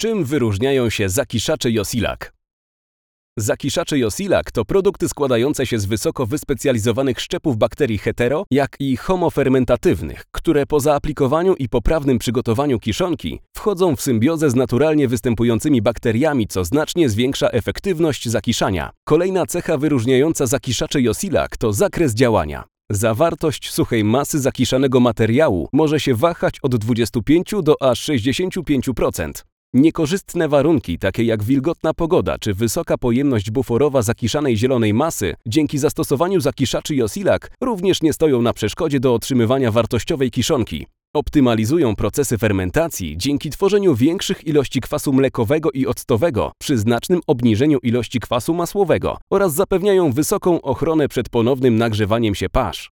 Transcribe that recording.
Czym wyróżniają się zakiszacze Josilak? Zakiszacze Josilak to produkty składające się z wysoko wyspecjalizowanych szczepów bakterii hetero, jak i homofermentatywnych, które po zaaplikowaniu i poprawnym przygotowaniu kiszonki wchodzą w symbiozę z naturalnie występującymi bakteriami, co znacznie zwiększa efektywność zakiszania. Kolejna cecha wyróżniająca zakiszacze Josilak to zakres działania. Zawartość suchej masy zakiszanego materiału może się wahać od 25 do aż 65%. Niekorzystne warunki, takie jak wilgotna pogoda czy wysoka pojemność buforowa zakiszanej zielonej masy, dzięki zastosowaniu zakiszaczy Josilak również nie stoją na przeszkodzie do otrzymywania wartościowej kiszonki. Optymalizują procesy fermentacji dzięki tworzeniu większych ilości kwasu mlekowego i octowego przy znacznym obniżeniu ilości kwasu masłowego oraz zapewniają wysoką ochronę przed ponownym nagrzewaniem się pasz.